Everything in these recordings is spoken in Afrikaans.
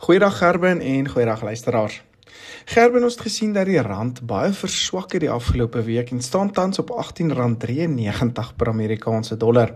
Goeiedag Gerben en goeiedag luisteraars. Gerben ons het gesien dat die rand baie verswak het die afgelope week en staan tans op R18.93 per Amerikaanse dollar.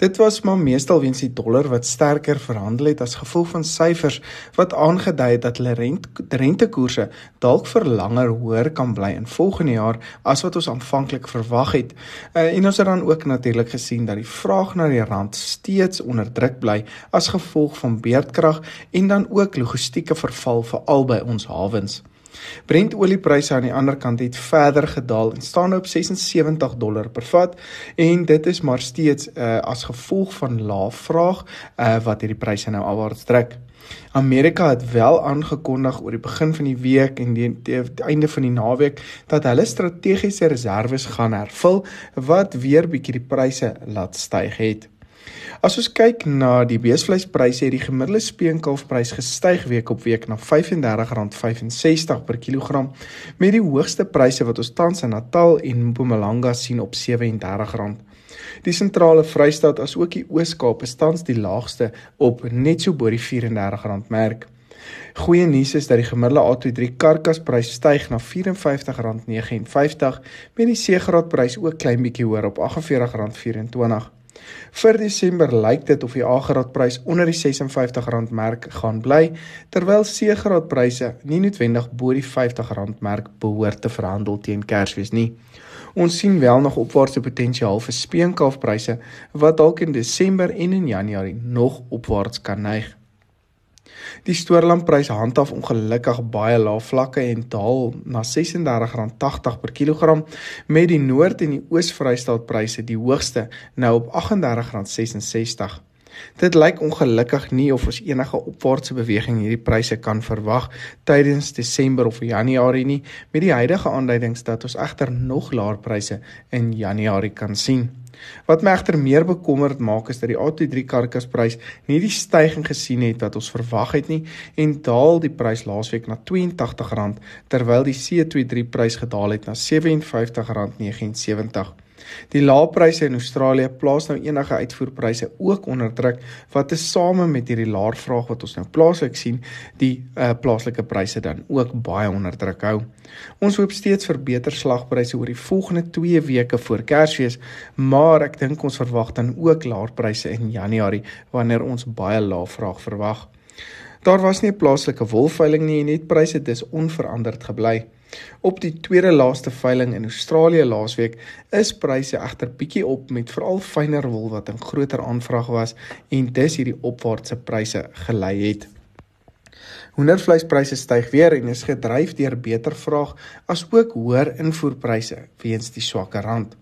Dit was maar meestal weens die dollar wat sterker verhandel het as gevolg van syfers wat aangedui het dat hulle rent, rentekoerse dalk vir langer hoër kan bly in volgende jaar as wat ons aanvanklik verwag het. Uh, en ons het dan ook natuurlik gesien dat die vraag na die rand steeds onder druk bly as gevolg van beerdkrag en dan ook logistieke verval veral by ons hawens. Brent oliepryse aan die ander kant het verder gedaal en staan nou op 76 dollar per vat en dit is maar steeds uh, as gevolg van lae vraag uh, wat hierdie pryse nou afwaarts trek. Amerika het wel aangekondig oor die begin van die week en die, die, die einde van die naweek dat hulle strategiese reserves gaan hervul wat weer bietjie die pryse laat styg het. As ons kyk na die beesvleispryse, het die gemiddelde speenkalfprys gestyg week op week na R35.65 per kilogram met die hoogste pryse wat ons tans in Natal en Mpumalanga sien op R37. Die sentrale Vrystaat asook die Oos-Kaap is tans die laagste op net so bo die R34 merk. Goeie nuus is dat die gemiddelde A23 karkasprys styg na R54.59 met die C-graadprys ook klein bietjie hoër op R48.24. Vir Desember lyk dit of die A-graadprys onder die R56 merk gaan bly, terwyl C-graadpryse nie noodwendig bo die R50 merk behoort te verhandel teen Kersfees nie. Ons sien wel nog opwaartse potensiaal vir speenkalfpryse wat dalk in Desember en in Januarie nog opwaarts kan neig. Die stoorlamprys handhaaf ongelukkig baie lae vlakke en daal na R36.80 per kilogram met die Noord- en die Oos-Vrystaatpryse die hoogste nou op R38.66. Dit lyk ongelukkig nie of ons enige opwaartse beweging hierdie pryse kan verwag tydens Desember of Januarie nie met die huidige aanduidings dat ons egter nog laer pryse in Januarie kan sien. Wat my egter meer bekommerd maak is dat die A23 karkasprys nie die stygings gesien het wat ons verwag het nie en daal die prys laasweek na R82 terwyl die C23 prys gedaal het na R57.79. Die lae pryse in Australië plaas nou enige uitvoerpryse ook onder druk wat tesame met hierdie laer vraag wat ons nou plaaslik sien, die uh, plaaslike pryse dan ook baie onder druk hou. Ons hoop steeds vir beter slagpryse oor die volgende 2 weke voor Kersfees, maar ek dink ons verwag dan ook laer pryse in Januarie wanneer ons baie lae vraag verwag. Daar was nie 'n plaaslike wolveiling nie en net pryse dis onveranderd gebly. Op die tweede laaste veiling in Australië laasweek is pryse egter bietjie op met veral fynere wol wat 'n groter aanvraag was en dis hierdie opwaartse pryse gelei het. Hoendervleispryse styg weer en is gedryf deur beter vraag asook hoër invoerpryse weens die swakker rand.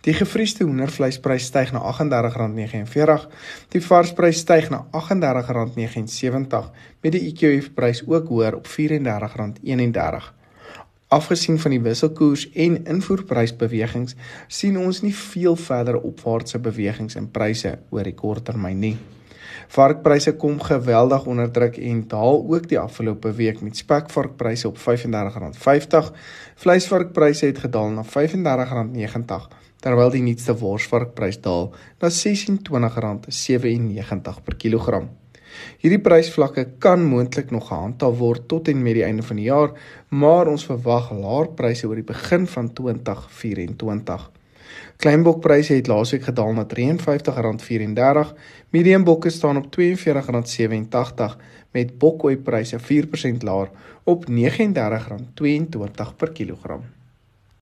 Die gevriesde hoendervleisprys styg na R38.49. Die varsprys styg na R38.79 met die EQF prys ook hoër op R34.31. Afgesien van die wisselkoers en invoerprysbewegings, sien ons nie veel verdere opwaartse bewegings in pryse oor die korttermyn nie. Varkpryse kom geweldig onder druk en daal ook die afgelope week met spekvarkpryse op R35.50. Vleisvarkpryse het gedaal na R35.90 terwyl die nuutste worsvarkprys daal na R26.97 per kilogram. Hierdie prysvlakke kan moontlik nog gehandhaaf word tot en met die einde van die jaar, maar ons verwag laer pryse oor die begin van 2024. Kleinbokpryse het laasweek gedaal na R53.34. Mediumbokke staan op R42.87 met bokoeipryse 4% laer op R39.22 per kilogram.